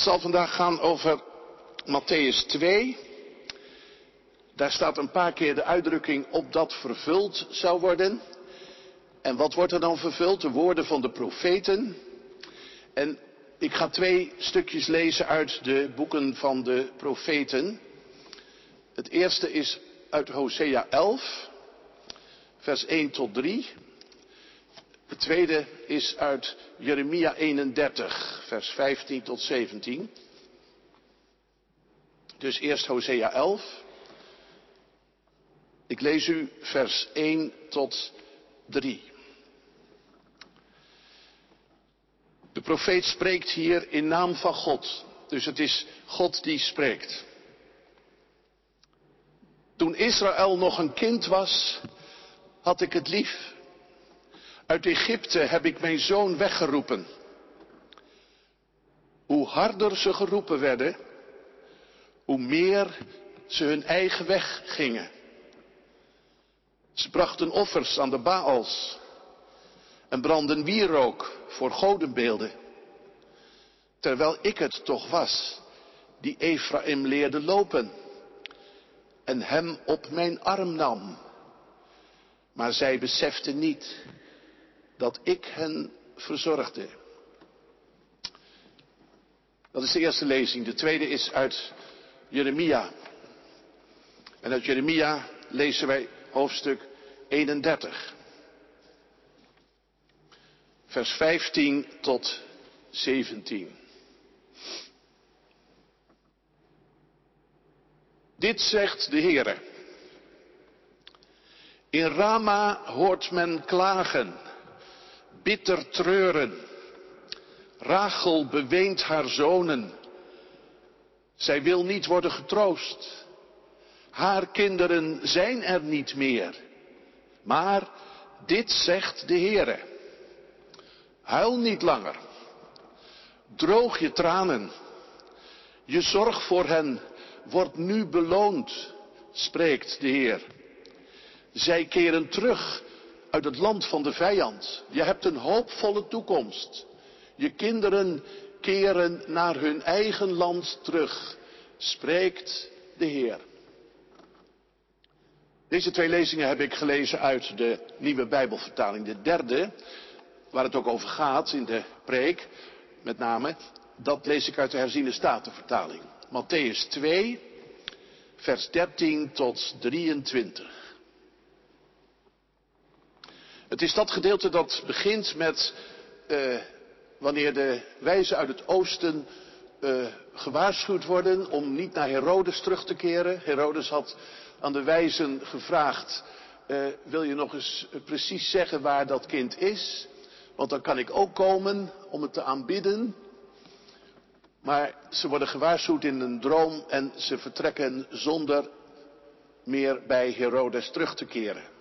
Het zal vandaag gaan over Matthäus 2. Daar staat een paar keer de uitdrukking op dat vervuld zou worden. En wat wordt er dan vervuld? De woorden van de profeten. En ik ga twee stukjes lezen uit de boeken van de profeten. Het eerste is uit Hosea 11, vers 1 tot 3. Het tweede is uit Jeremia 31, vers 15 tot 17. Dus eerst Hosea 11. Ik lees u vers 1 tot 3. De profeet spreekt hier in naam van God. Dus het is God die spreekt. Toen Israël nog een kind was, had ik het lief. Uit Egypte heb ik mijn zoon weggeroepen. Hoe harder ze geroepen werden, hoe meer ze hun eigen weg gingen. Ze brachten offers aan de Baals en brandden wierook voor godenbeelden. Terwijl ik het toch was die Ephraim leerde lopen en hem op mijn arm nam. Maar zij beseften niet dat ik hen verzorgde. Dat is de eerste lezing. De tweede is uit Jeremia. En uit Jeremia lezen wij hoofdstuk 31. Vers 15 tot 17. Dit zegt de Heere. In Rama hoort men klagen, bitter treuren. Rachel beweent haar zonen. Zij wil niet worden getroost. Haar kinderen zijn er niet meer. Maar dit zegt de Heere. Huil niet langer. Droog je tranen. Je zorg voor hen wordt nu beloond, spreekt de Heer. Zij keren terug uit het land van de vijand. Je hebt een hoopvolle toekomst. Je kinderen keren naar hun eigen land terug, spreekt de Heer. Deze twee lezingen heb ik gelezen uit de nieuwe Bijbelvertaling. De derde, waar het ook over gaat in de preek, met name, dat lees ik uit de herziene statenvertaling. Matthäus 2, vers 13 tot 23. Het is dat gedeelte dat begint met uh, wanneer de wijzen uit het oosten uh, gewaarschuwd worden om niet naar Herodes terug te keren. Herodes had aan de wijzen gevraagd, uh, wil je nog eens precies zeggen waar dat kind is? Want dan kan ik ook komen om het te aanbidden. Maar ze worden gewaarschuwd in een droom en ze vertrekken zonder meer bij Herodes terug te keren.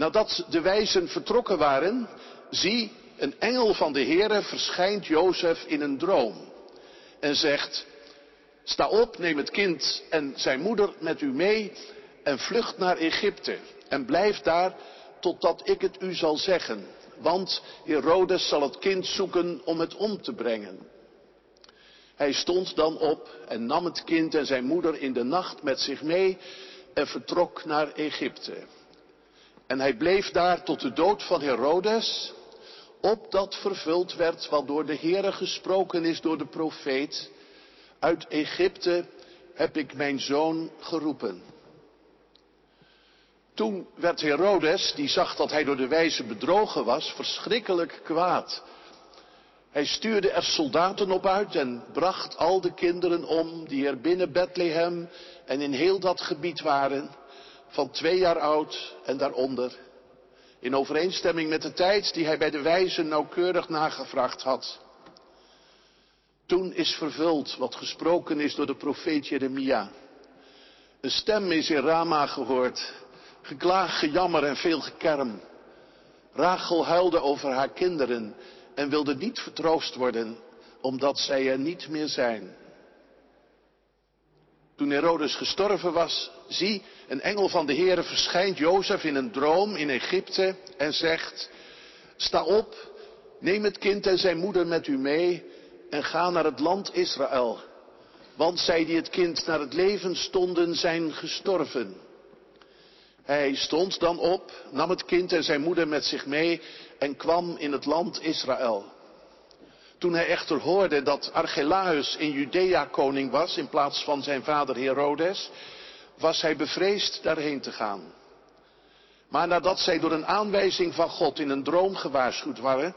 Nadat de wijzen vertrokken waren, zie, een engel van de Heere verschijnt Jozef in een droom en zegt, sta op, neem het kind en zijn moeder met u mee en vlucht naar Egypte en blijf daar totdat ik het u zal zeggen, want Herodes zal het kind zoeken om het om te brengen. Hij stond dan op en nam het kind en zijn moeder in de nacht met zich mee en vertrok naar Egypte. En hij bleef daar tot de dood van Herodes, opdat vervuld werd wat door de Heere gesproken is door de profeet. Uit Egypte heb ik mijn zoon geroepen. Toen werd Herodes, die zag dat hij door de wijze bedrogen was, verschrikkelijk kwaad. Hij stuurde er soldaten op uit en bracht al de kinderen om die er binnen Bethlehem en in heel dat gebied waren, van twee jaar oud en daaronder, in overeenstemming met de tijd die hij bij de wijzen nauwkeurig nagevraagd had. Toen is vervuld wat gesproken is door de profeet Jeremia. Een stem is in Rama gehoord, geklaag, gejammer en veel gekerm. Rachel huilde over haar kinderen en wilde niet vertroost worden, omdat zij er niet meer zijn. Toen Herodes gestorven was, zie, een engel van de Heere verschijnt Jozef in een droom in Egypte en zegt, sta op, neem het kind en zijn moeder met u mee en ga naar het land Israël. Want zij die het kind naar het leven stonden, zijn gestorven. Hij stond dan op, nam het kind en zijn moeder met zich mee en kwam in het land Israël. Toen hij echter hoorde dat Archelaus in Judea koning was in plaats van zijn vader Herodes, was hij bevreesd daarheen te gaan. Maar nadat zij door een aanwijzing van God in een droom gewaarschuwd waren,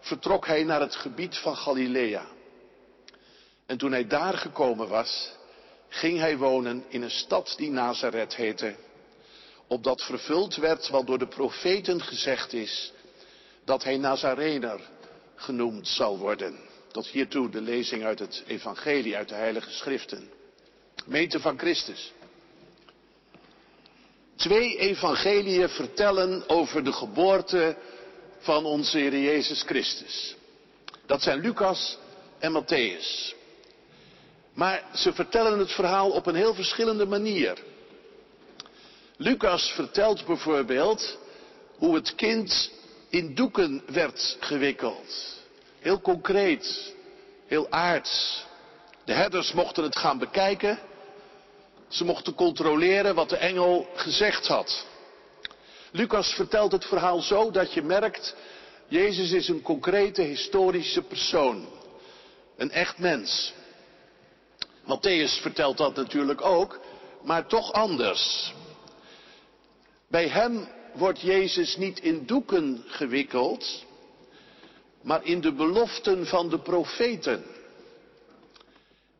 vertrok hij naar het gebied van Galilea. En toen hij daar gekomen was, ging hij wonen in een stad die Nazareth heette, opdat vervuld werd wat door de profeten gezegd is, dat hij Nazarener genoemd zal worden. Tot hiertoe de lezing uit het Evangelie, uit de Heilige Schriften. Gemeente van Christus. Twee evangeliën vertellen over de geboorte van onze Heer Jezus Christus. Dat zijn Lucas en Matthäus. Maar ze vertellen het verhaal op een heel verschillende manier. Lucas vertelt bijvoorbeeld hoe het kind in doeken werd gewikkeld. Heel concreet, heel aards. De herders mochten het gaan bekijken. Ze mochten controleren wat de engel gezegd had. Lucas vertelt het verhaal zo dat je merkt, Jezus is een concrete historische persoon. Een echt mens. Matthäus vertelt dat natuurlijk ook, maar toch anders. Bij hem wordt Jezus niet in doeken gewikkeld, maar in de beloften van de profeten.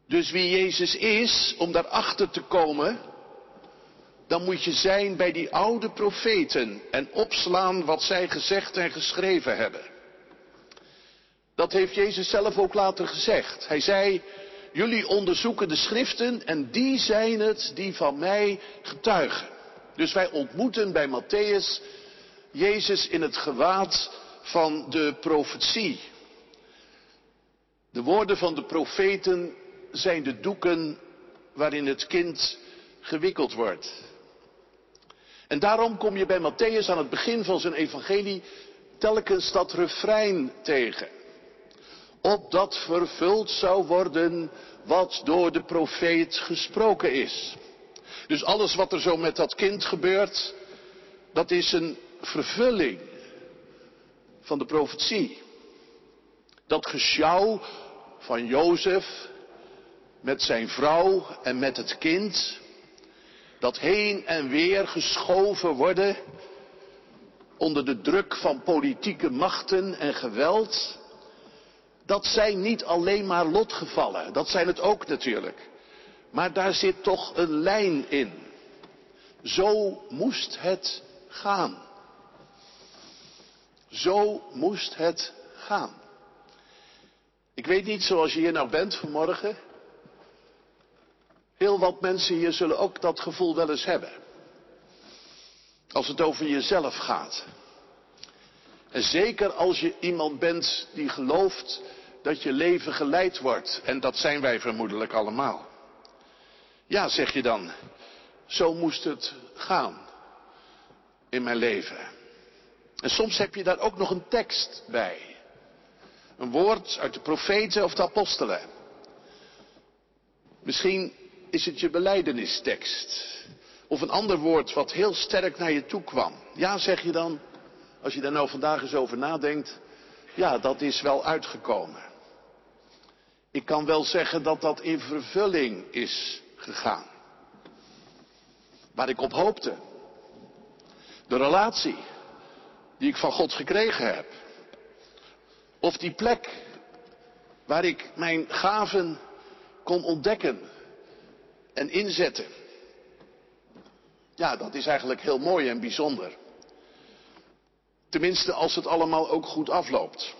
Dus wie Jezus is, om daarachter te komen, dan moet je zijn bij die oude profeten en opslaan wat zij gezegd en geschreven hebben. Dat heeft Jezus zelf ook later gezegd. Hij zei, jullie onderzoeken de schriften en die zijn het die van mij getuigen. Dus wij ontmoeten bij Matthäus Jezus in het gewaad van de profetie. De woorden van de profeten zijn de doeken waarin het kind gewikkeld wordt. En daarom kom je bij Matthäus aan het begin van zijn evangelie telkens dat refrein tegen. Opdat vervuld zou worden wat door de profeet gesproken is. Dus alles wat er zo met dat kind gebeurt, dat is een vervulling van de profetie. Dat gesjouw van Jozef met zijn vrouw en met het kind, dat heen en weer geschoven worden onder de druk van politieke machten en geweld, dat zijn niet alleen maar lotgevallen, dat zijn het ook natuurlijk. Maar daar zit toch een lijn in. Zo moest het gaan. Zo moest het gaan. Ik weet niet zoals je hier nou bent vanmorgen. Heel wat mensen hier zullen ook dat gevoel wel eens hebben. Als het over jezelf gaat. En zeker als je iemand bent die gelooft dat je leven geleid wordt. En dat zijn wij vermoedelijk allemaal. Ja, zeg je dan, zo moest het gaan in mijn leven. En soms heb je daar ook nog een tekst bij. Een woord uit de profeten of de apostelen. Misschien is het je beleidenistekst. Of een ander woord wat heel sterk naar je toe kwam. Ja, zeg je dan, als je daar nou vandaag eens over nadenkt. Ja, dat is wel uitgekomen. Ik kan wel zeggen dat dat in vervulling is gegaan. Waar ik op hoopte. De relatie die ik van God gekregen heb. Of die plek waar ik mijn gaven kon ontdekken en inzetten. Ja, dat is eigenlijk heel mooi en bijzonder. Tenminste, als het allemaal ook goed afloopt.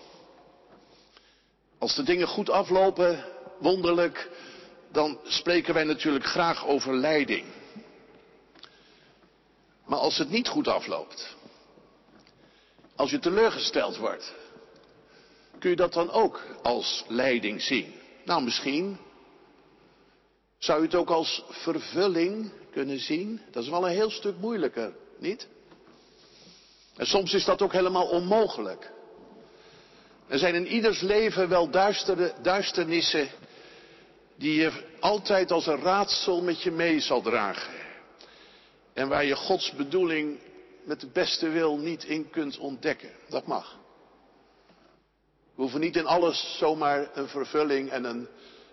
Als de dingen goed aflopen, wonderlijk, dan spreken wij natuurlijk graag over leiding. Maar als het niet goed afloopt, als je teleurgesteld wordt, kun je dat dan ook als leiding zien? Nou, misschien zou je het ook als vervulling kunnen zien. Dat is wel een heel stuk moeilijker, niet? En soms is dat ook helemaal onmogelijk. Er zijn in ieders leven wel duistere, duisternissen die je altijd als een raadsel met je mee zal dragen. En waar je Gods bedoeling met de beste wil niet in kunt ontdekken. Dat mag. We hoeven niet in alles zomaar een vervulling en een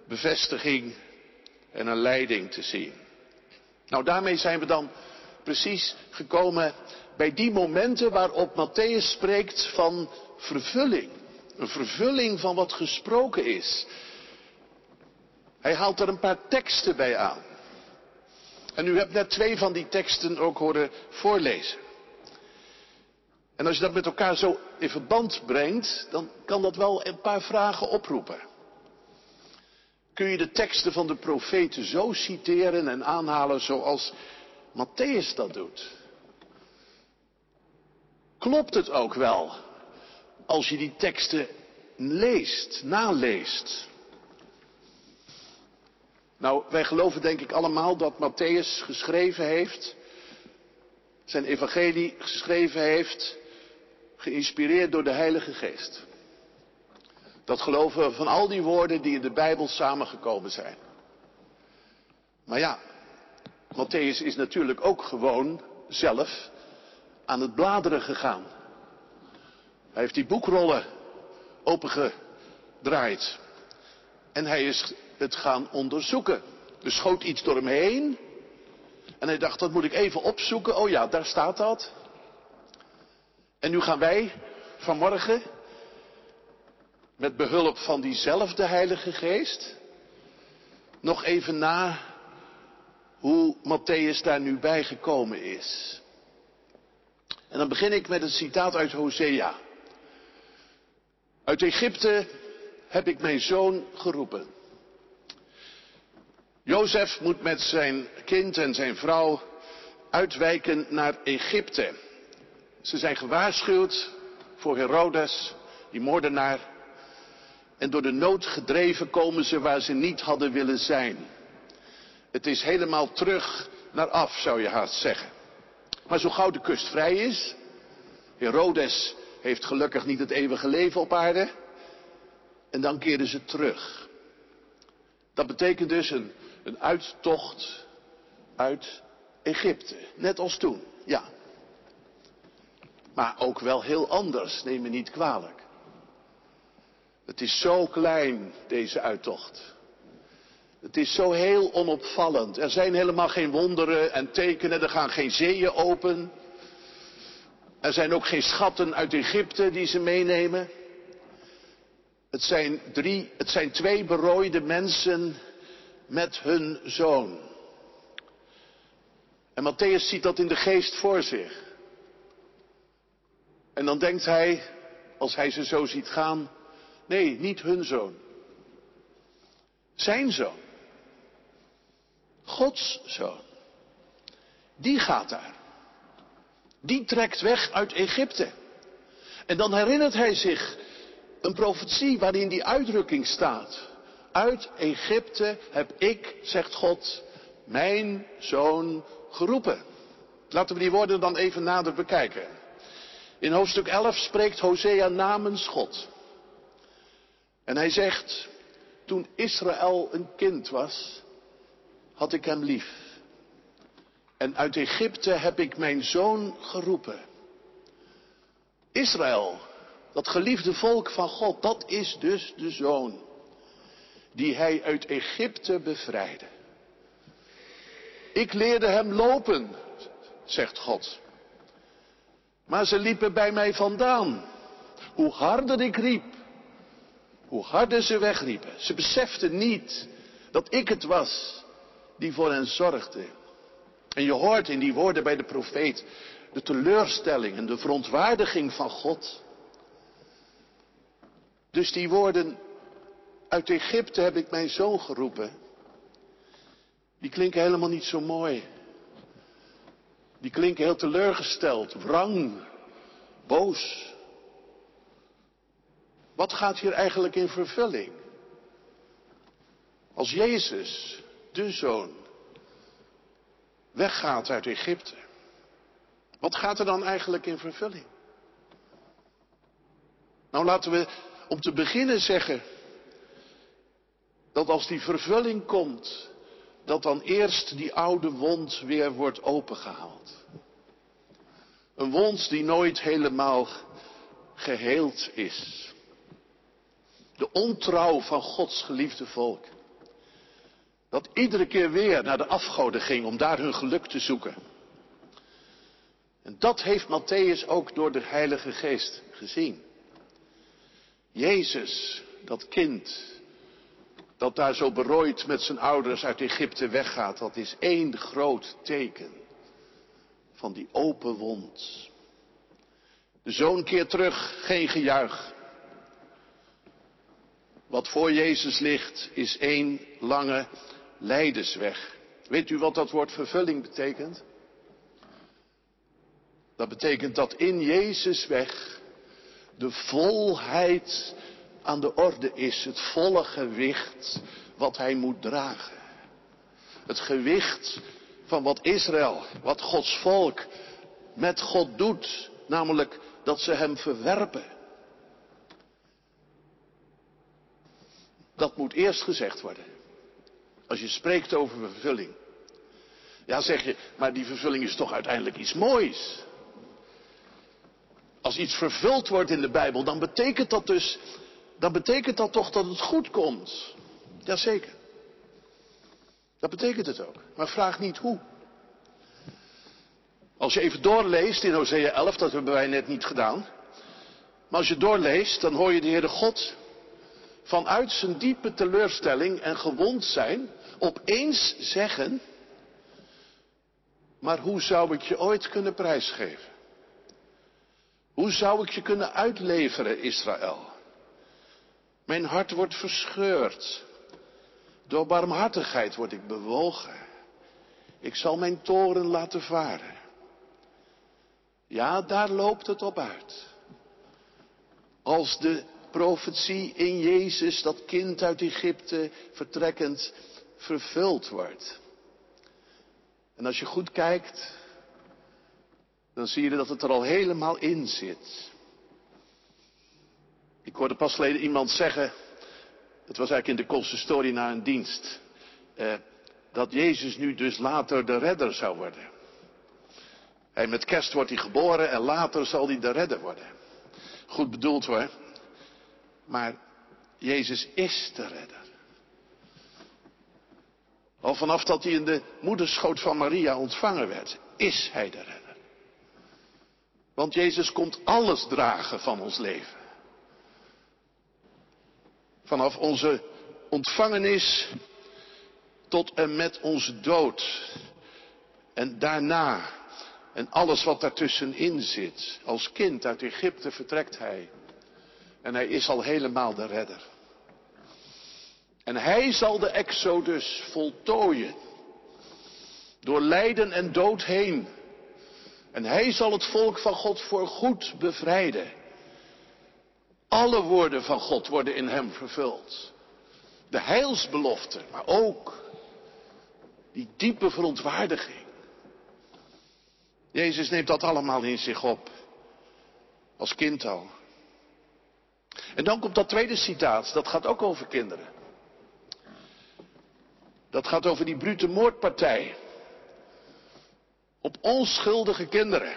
bevestiging en een leiding te zien. Nou, daarmee zijn we dan precies gekomen bij die momenten waarop Matthäus spreekt van vervulling. Een vervulling van wat gesproken is. Hij haalt er een paar teksten bij aan. En u hebt net twee van die teksten ook horen voorlezen. En als je dat met elkaar zo in verband brengt, dan kan dat wel een paar vragen oproepen. Kun je de teksten van de profeten zo citeren en aanhalen zoals Matthäus dat doet? Klopt het ook wel als je die teksten leest, naleest? Nou, wij geloven denk ik allemaal dat Matthäus geschreven heeft, zijn evangelie geschreven heeft, geïnspireerd door de Heilige Geest. Dat geloven we van al die woorden die in de Bijbel samengekomen zijn. Maar ja, Matthäus is natuurlijk ook gewoon zelf aan het bladeren gegaan. Hij heeft die boekrollen opengedraaid. En hij is het gaan onderzoeken. Er schoot iets door hem heen. En hij dacht, dat moet ik even opzoeken. Oh ja, daar staat dat. En nu gaan wij vanmorgen met behulp van diezelfde Heilige Geest nog even na hoe Matthäus daar nu bij gekomen is. En dan begin ik met een citaat uit Hosea. Uit Egypte heb ik mijn zoon geroepen. Jozef moet met zijn kind en zijn vrouw uitwijken naar Egypte. Ze zijn gewaarschuwd voor Herodes, die moordenaar. En door de nood gedreven komen ze waar ze niet hadden willen zijn. Het is helemaal terug naar af, zou je haast zeggen. Maar zo gauw de kust vrij is, Herodes heeft gelukkig niet het eeuwige leven op aarde, en dan keren ze terug. Dat betekent dus een, een uittocht uit Egypte, net als toen, ja. Maar ook wel heel anders, neem me niet kwalijk. Het is zo klein, deze uittocht. Het is zo heel onopvallend. Er zijn helemaal geen wonderen en tekenen, er gaan geen zeeën open. Er zijn ook geen schatten uit Egypte die ze meenemen. Het zijn, het zijn twee berooide mensen met hun zoon. En Matthäus ziet dat in de geest voor zich. En dan denkt hij, als hij ze zo ziet gaan, nee, niet hun zoon. Zijn zoon. Gods zoon. Die gaat daar. Die trekt weg uit Egypte. En dan herinnert hij zich een profetie waarin die uitdrukking staat. Uit Egypte heb ik, zegt God, mijn zoon geroepen. Laten we die woorden dan even nader bekijken. In hoofdstuk 11 spreekt Hosea namens God. En hij zegt, toen Israël een kind was, had ik hem lief. En uit Egypte heb ik mijn zoon geroepen. Israël, dat geliefde volk van God, dat is dus de zoon die hij uit Egypte bevrijdde. Ik leerde hem lopen, zegt God. Maar ze liepen bij mij vandaan. Hoe harder ik riep, hoe harder ze wegriepen. Ze beseften niet dat ik het was die voor hen zorgde. En je hoort in die woorden bij de profeet de teleurstelling en de verontwaardiging van God. Dus die woorden, uit Egypte heb ik mijn zoon geroepen, die klinken helemaal niet zo mooi. Die klinken heel teleurgesteld, wrang, boos. Wat gaat hier eigenlijk in vervulling? Als Jezus, de zoon, weggaat uit Egypte, wat gaat er dan eigenlijk in vervulling? Nou laten we om te beginnen zeggen dat als die vervulling komt, dat dan eerst die oude wond weer wordt opengehaald. Een wond die nooit helemaal geheeld is. De ontrouw van Gods geliefde volk. Dat iedere keer weer naar de afgoden ging om daar hun geluk te zoeken. En dat heeft Matthäus ook door de Heilige Geest gezien. Jezus, dat kind, dat daar zo berooid met zijn ouders uit Egypte weggaat, dat is één groot teken van die open wond. De zoon keert terug, geen gejuich. Wat voor Jezus ligt, is één lange lijdensweg. Weet u wat dat woord vervulling betekent? Dat betekent dat in Jezus weg de volheid aan de orde is. Het volle gewicht wat hij moet dragen. Het gewicht van wat Israël, wat Gods volk met God doet. Namelijk dat ze hem verwerpen. Dat moet eerst gezegd worden. Als je spreekt over vervulling. Ja, zeg je, maar die vervulling is toch uiteindelijk iets moois. Als iets vervuld wordt in de Bijbel, dan betekent dat dus, dan betekent dat toch dat het goed komt. Jazeker. Dat betekent het ook. Maar vraag niet hoe. Als je even doorleest in Hosea 11, dat hebben wij net niet gedaan. Maar als je doorleest, dan hoor je de Heere God vanuit zijn diepe teleurstelling en gewond zijn, opeens zeggen, maar hoe zou ik je ooit kunnen prijsgeven? Hoe zou ik je kunnen uitleveren, Israël? Mijn hart wordt verscheurd. Door barmhartigheid word ik bewogen. Ik zal mijn toren laten varen. Ja, daar loopt het op uit. Als de profetie in Jezus, dat kind uit Egypte vertrekkend, vervuld wordt. En als je goed kijkt, dan zie je dat het er al helemaal in zit. Ik hoorde pas geleden iemand zeggen, het was eigenlijk in de consistorie na een dienst, eh, dat Jezus nu dus later de redder zou worden. Hij met kerst wordt hij geboren en later zal hij de redder worden. Goed bedoeld hoor. Maar Jezus is de redder. Al vanaf dat hij in de moederschoot van Maria ontvangen werd, is hij de redder. Want Jezus komt alles dragen van ons leven. Vanaf onze ontvangenis tot en met onze dood. En daarna. En alles wat daartussenin zit. Als kind uit Egypte vertrekt hij. En hij is al helemaal de redder. En hij zal de Exodus voltooien. Door lijden en dood heen. En hij zal het volk van God voor goed bevrijden. Alle woorden van God worden in hem vervuld. De heilsbelofte, maar ook die diepe verontwaardiging. Jezus neemt dat allemaal in zich op. Als kind al. En dan komt dat tweede citaat, dat gaat ook over kinderen. Dat gaat over die brute moordpartij. Op onschuldige kinderen.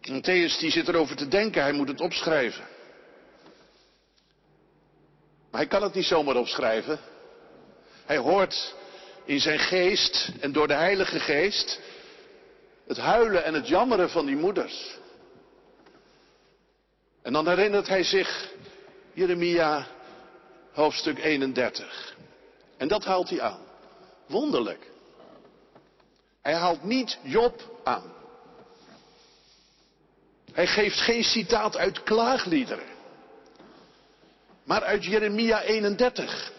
Matthäus die zit erover te denken, hij moet het opschrijven. Maar hij kan het niet zomaar opschrijven. Hij hoort in zijn geest en door de Heilige Geest het huilen en het jammeren van die moeders. En dan herinnert hij zich Jeremia hoofdstuk 31. En dat haalt hij aan. Wonderlijk. Hij haalt niet Job aan. Hij geeft geen citaat uit klaagliederen. Maar uit Jeremia 31.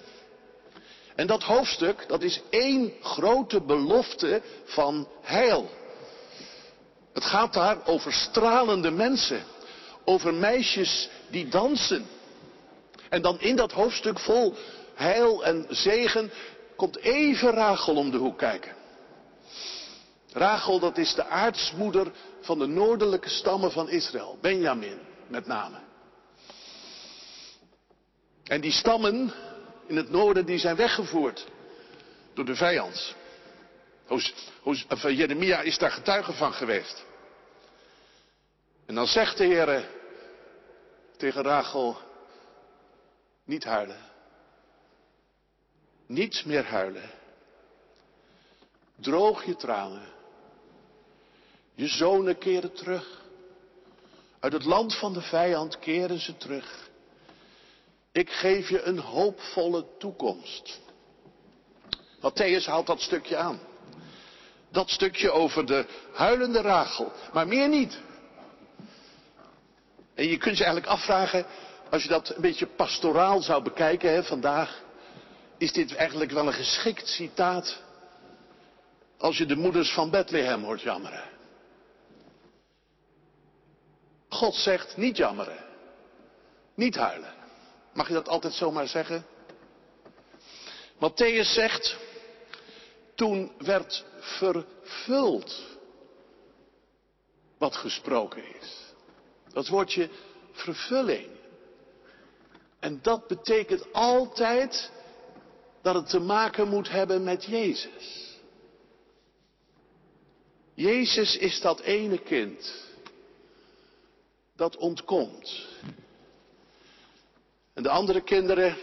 En dat hoofdstuk, dat is één grote belofte van heil. Het gaat daar over stralende mensen. Over meisjes die dansen. En dan in dat hoofdstuk vol heil en zegen komt even Rachel om de hoek kijken. Rachel, dat is de aartsmoeder van de noordelijke stammen van Israël. Benjamin, met name. En die stammen in het noorden, die zijn weggevoerd door de vijand. Jeremia is daar getuige van geweest. En dan zegt de Heer tegen Rachel, niet huilen. Niet meer huilen. Droog je tranen. Je zonen keren terug. Uit het land van de vijand keren ze terug. Ik geef je een hoopvolle toekomst. Matthäus haalt dat stukje aan. Dat stukje over de huilende Rachel, maar meer niet. En je kunt je eigenlijk afvragen, als je dat een beetje pastoraal zou bekijken hè, vandaag, is dit eigenlijk wel een geschikt citaat als je de moeders van Bethlehem hoort jammeren. God zegt niet jammeren, niet huilen. Mag je dat altijd zomaar zeggen? Matthäus zegt, toen werd vervuld wat gesproken is. Dat woordje vervulling. En dat betekent altijd dat het te maken moet hebben met Jezus. Jezus is dat ene kind dat ontkomt. En de andere kinderen,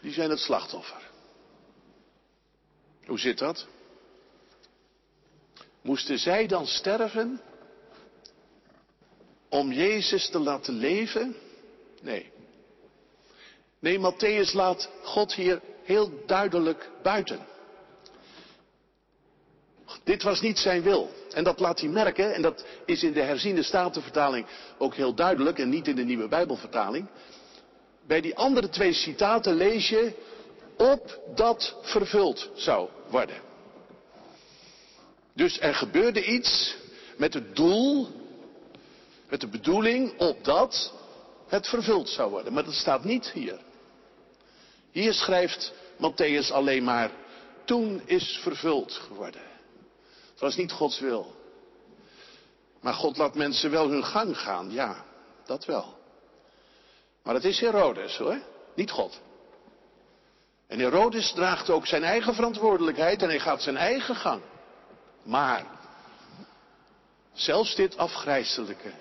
die zijn het slachtoffer. Hoe zit dat? Moesten zij dan sterven om Jezus te laten leven? Nee. Nee, Matthäus laat God hier heel duidelijk buiten. Dit was niet zijn wil. En dat laat hij merken, en dat is in de herziende statenvertaling ook heel duidelijk, en niet in de nieuwe Bijbelvertaling. Bij die andere twee citaten lees je op dat vervuld zou worden. Dus er gebeurde iets met het doel, met de bedoeling opdat het vervuld zou worden. Maar dat staat niet hier. Hier schrijft Matthäus alleen maar, toen is vervuld geworden. Het was niet Gods wil. Maar God laat mensen wel hun gang gaan, ja, dat wel. Maar het is Herodes hoor, niet God. En Herodes draagt ook zijn eigen verantwoordelijkheid en hij gaat zijn eigen gang. Maar zelfs dit afgrijzelijke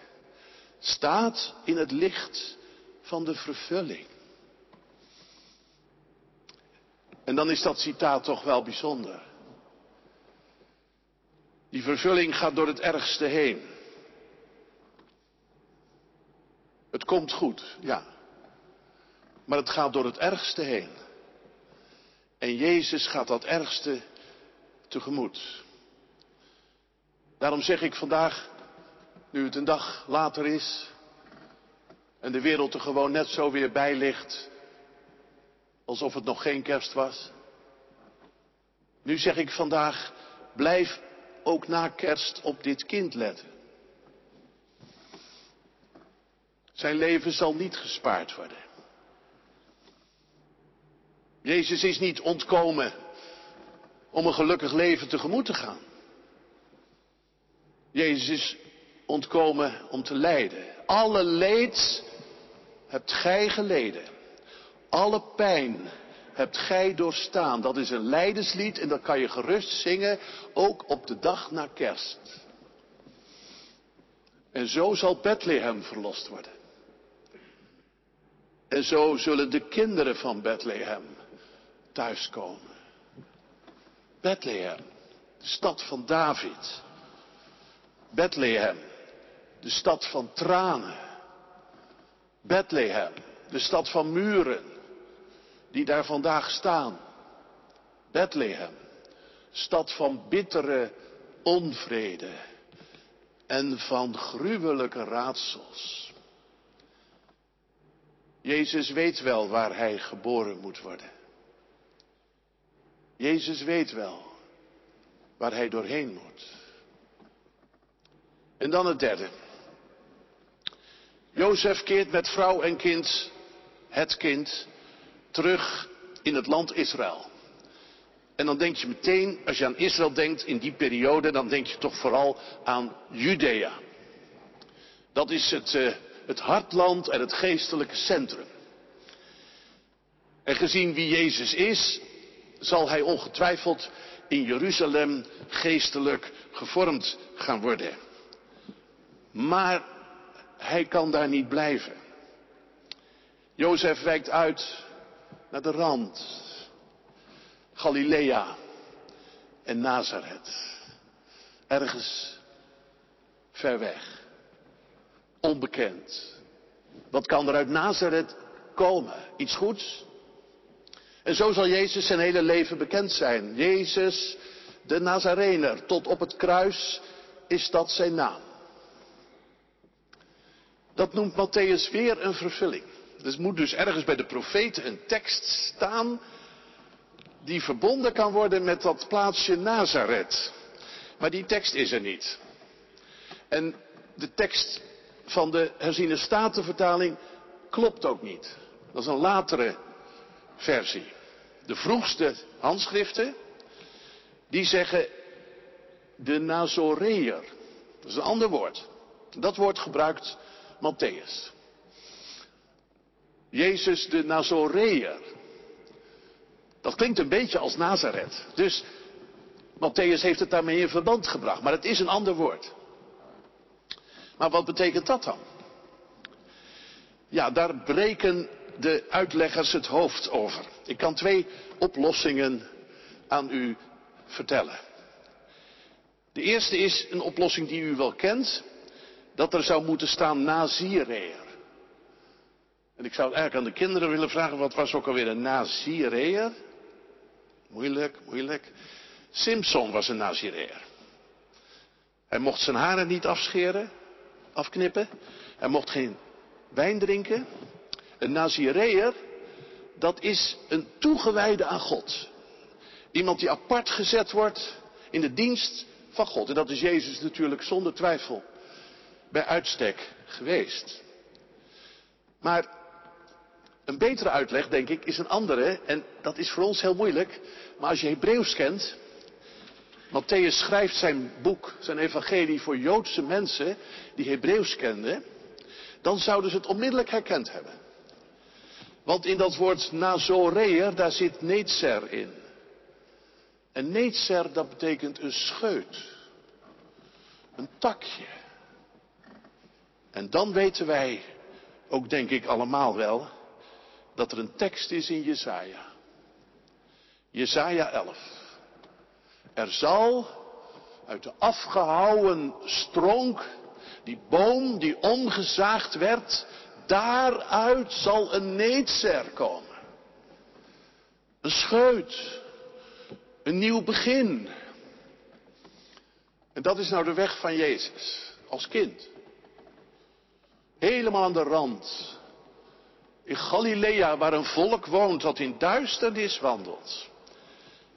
staat in het licht van de vervulling. En dan is dat citaat toch wel bijzonder. Die vervulling gaat door het ergste heen. Het komt goed, ja. Maar het gaat door het ergste heen. En Jezus gaat dat ergste tegemoet. Daarom zeg ik vandaag, nu het een dag later is en de wereld er gewoon net zo weer bij ligt, alsof het nog geen kerst was. Nu zeg ik vandaag, blijf ook na kerst op dit kind letten. Zijn leven zal niet gespaard worden. Jezus is niet ontkomen om een gelukkig leven tegemoet te gaan. Jezus is ontkomen om te lijden. Alle leed hebt gij geleden. Alle pijn hebt gij doorstaan. Dat is een lijdenslied en dat kan je gerust zingen, ook op de dag na kerst. En zo zal Bethlehem verlost worden. En zo zullen de kinderen van Bethlehem thuiskomen. Bethlehem, de stad van David. Bethlehem, de stad van tranen. Bethlehem, de stad van muren, die daar vandaag staan. Bethlehem, stad van bittere onvrede en van gruwelijke raadsels. Jezus weet wel waar hij geboren moet worden. Jezus weet wel waar hij doorheen moet. En dan het derde. Jozef keert met vrouw en kind, het kind, terug in het land Israël. En dan denk je meteen, als je aan Israël denkt in die periode, dan denk je toch vooral aan Judea. Dat is het, uh, het hartland en het geestelijke centrum. En gezien wie Jezus is, zal hij ongetwijfeld in Jeruzalem geestelijk gevormd gaan worden. Maar hij kan daar niet blijven. Jozef wijkt uit naar de rand. Galilea en Nazareth. Ergens ver weg. Onbekend. Wat kan er uit Nazareth komen? Iets goeds? En zo zal Jezus zijn hele leven bekend zijn. Jezus, de Nazarener, tot op het kruis is dat zijn naam. Dat noemt Matthäus weer een vervulling. Dus moet dus ergens bij de profeten een tekst staan die verbonden kan worden met dat plaatsje Nazareth. Maar die tekst is er niet. En de tekst van de herziene statenvertaling klopt ook niet. Dat is een latere versie. De vroegste handschriften, die zeggen de Nazoreër. Dat is een ander woord. Dat woord gebruikt Matthäus. Jezus de Nazoreër. Dat klinkt een beetje als Nazareth. Dus Matthäus heeft het daarmee in verband gebracht. Maar het is een ander woord. Maar wat betekent dat dan? Ja, daar breken de uitleggers het hoofd over. Ik kan twee oplossingen aan u vertellen. De eerste is een oplossing die u wel kent. Dat er zou moeten staan Nazireer. En ik zou eigenlijk aan de kinderen willen vragen, wat was ook alweer een Nazireer? Moeilijk, moeilijk. Simpson was een Nazireer. Hij mocht zijn haren niet afscheren, afknippen. Hij mocht geen wijn drinken. Een Nazireër, dat is een toegewijde aan God. Iemand die apart gezet wordt in de dienst van God. En dat is Jezus natuurlijk zonder twijfel bij uitstek geweest. Maar een betere uitleg, denk ik, is een andere. En dat is voor ons heel moeilijk. Maar als je Hebreeuws kent. Matthäus schrijft zijn boek, zijn evangelie voor Joodse mensen die Hebreeuws kenden. Dan zouden ze het onmiddellijk herkend hebben. Want in dat woord nazoreer, daar zit neetser in. En neetser, dat betekent een scheut. Een takje. En dan weten wij, ook denk ik allemaal wel, dat er een tekst is in Jesaja. Jesaja 11. Er zal uit de afgehouwen stronk, die boom die omgezaagd werd, daaruit zal een neetser komen. Een scheut. Een nieuw begin. En dat is nou de weg van Jezus. Als kind. Helemaal aan de rand. In Galilea, waar een volk woont dat in duisternis wandelt.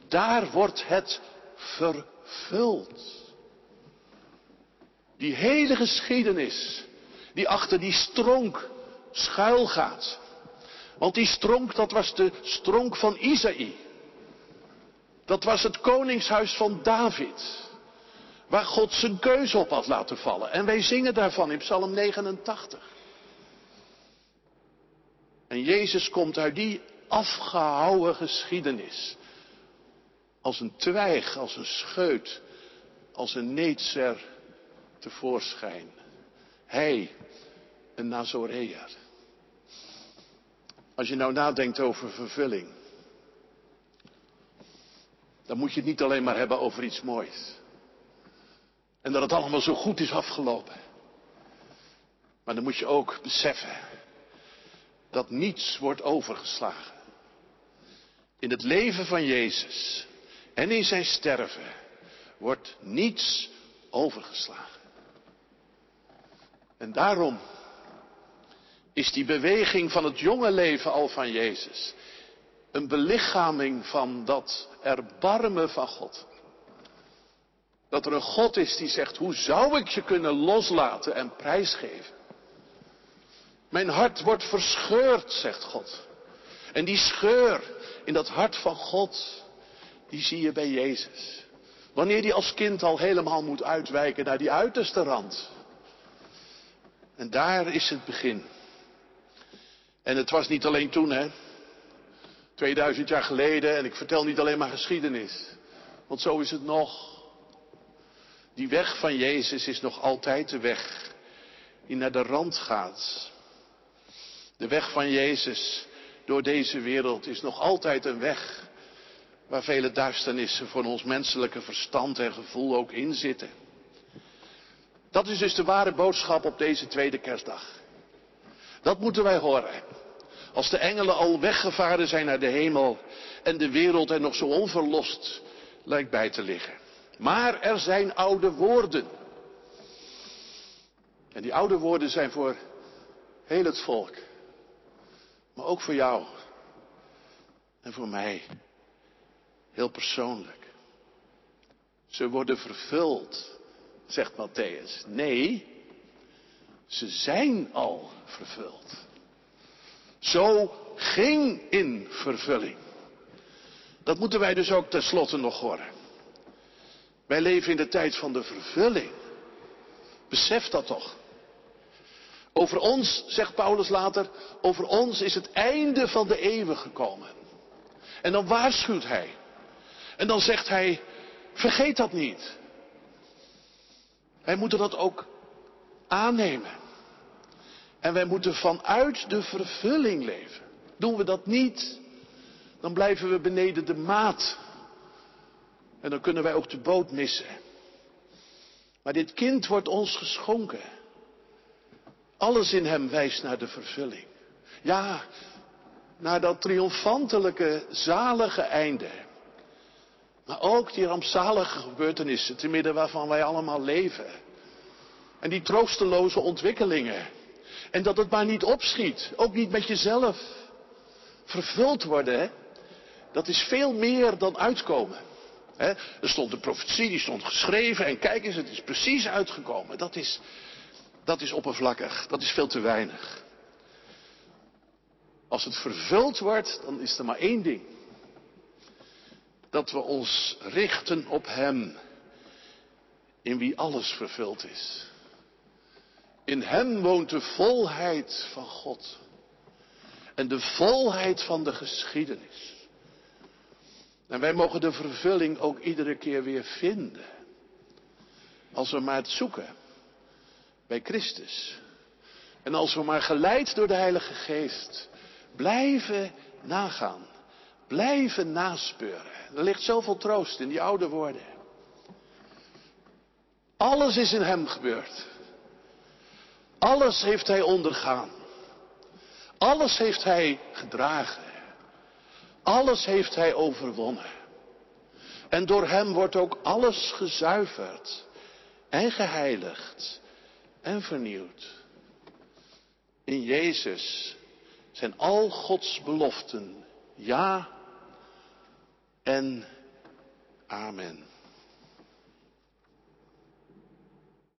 Daar wordt het vervuld. Die hele geschiedenis, die achter die stronk schuil gaat. Want die stronk, dat was de stronk van Isaïe. Dat was het koningshuis van David. Waar God zijn keuze op had laten vallen. En wij zingen daarvan in Psalm 89. En Jezus komt uit die afgehouwen geschiedenis. Als een twijg, als een scheut, als een neetser tevoorschijn. Hij, een Nazoreër. Als je nou nadenkt over vervulling, dan moet je het niet alleen maar hebben over iets moois. En dat het allemaal zo goed is afgelopen. Maar dan moet je ook beseffen dat niets wordt overgeslagen. In het leven van Jezus en in zijn sterven wordt niets overgeslagen. En daarom is die beweging van het jonge leven al van Jezus een belichaming van dat erbarmen van God. Dat er een God is die zegt, hoe zou ik je kunnen loslaten en prijsgeven? Mijn hart wordt verscheurd, zegt God. En die scheur in dat hart van God, die zie je bij Jezus. Wanneer die als kind al helemaal moet uitwijken naar die uiterste rand. En daar is het begin. En het was niet alleen toen, hè. 2000 jaar geleden, en ik vertel niet alleen maar geschiedenis. Want zo is het nog. Die weg van Jezus is nog altijd de weg die naar de rand gaat. De weg van Jezus door deze wereld is nog altijd een weg waar vele duisternissen voor ons menselijke verstand en gevoel ook in zitten. Dat is dus de ware boodschap op deze tweede kerstdag. Dat moeten wij horen. Als de engelen al weggevaren zijn naar de hemel en de wereld er nog zo onverlost lijkt bij te liggen. Maar er zijn oude woorden. En die oude woorden zijn voor heel het volk. Maar ook voor jou. En voor mij. Heel persoonlijk. Ze worden vervuld, zegt Matthäus. Nee, ze zijn al vervuld. Zo ging in vervulling. Dat moeten wij dus ook tenslotte nog horen. Wij leven in de tijd van de vervulling. Besef dat toch. Over ons, zegt Paulus later, over ons is het einde van de eeuwen gekomen. En dan waarschuwt hij. En dan zegt hij, vergeet dat niet. Wij moeten dat ook aannemen. En wij moeten vanuit de vervulling leven. Doen we dat niet, dan blijven we beneden de maat. En dan kunnen wij ook de boot missen. Maar dit kind wordt ons geschonken. Alles in hem wijst naar de vervulling. Ja, naar dat triomfantelijke, zalige einde. Maar ook die rampzalige gebeurtenissen, te midden waarvan wij allemaal leven. En die troosteloze ontwikkelingen. En dat het maar niet opschiet, ook niet met jezelf. Vervuld worden, dat is veel meer dan uitkomen. Er stond een profetie, die stond geschreven en kijk eens, het is precies uitgekomen. Dat is, dat is oppervlakkig, dat is veel te weinig. Als het vervuld wordt, dan is er maar één ding. Dat we ons richten op Hem, in wie alles vervuld is. In Hem woont de volheid van God en de volheid van de geschiedenis. En wij mogen de vervulling ook iedere keer weer vinden. Als we maar het zoeken bij Christus. En als we maar geleid door de Heilige Geest blijven nagaan, blijven naspeuren. Er ligt zoveel troost in die oude woorden. Alles is in Hem gebeurd. Alles heeft Hij ondergaan. Alles heeft Hij gedragen. Alles heeft Hij overwonnen. En door Hem wordt ook alles gezuiverd en geheiligd en vernieuwd. In Jezus zijn al Gods beloften ja en amen.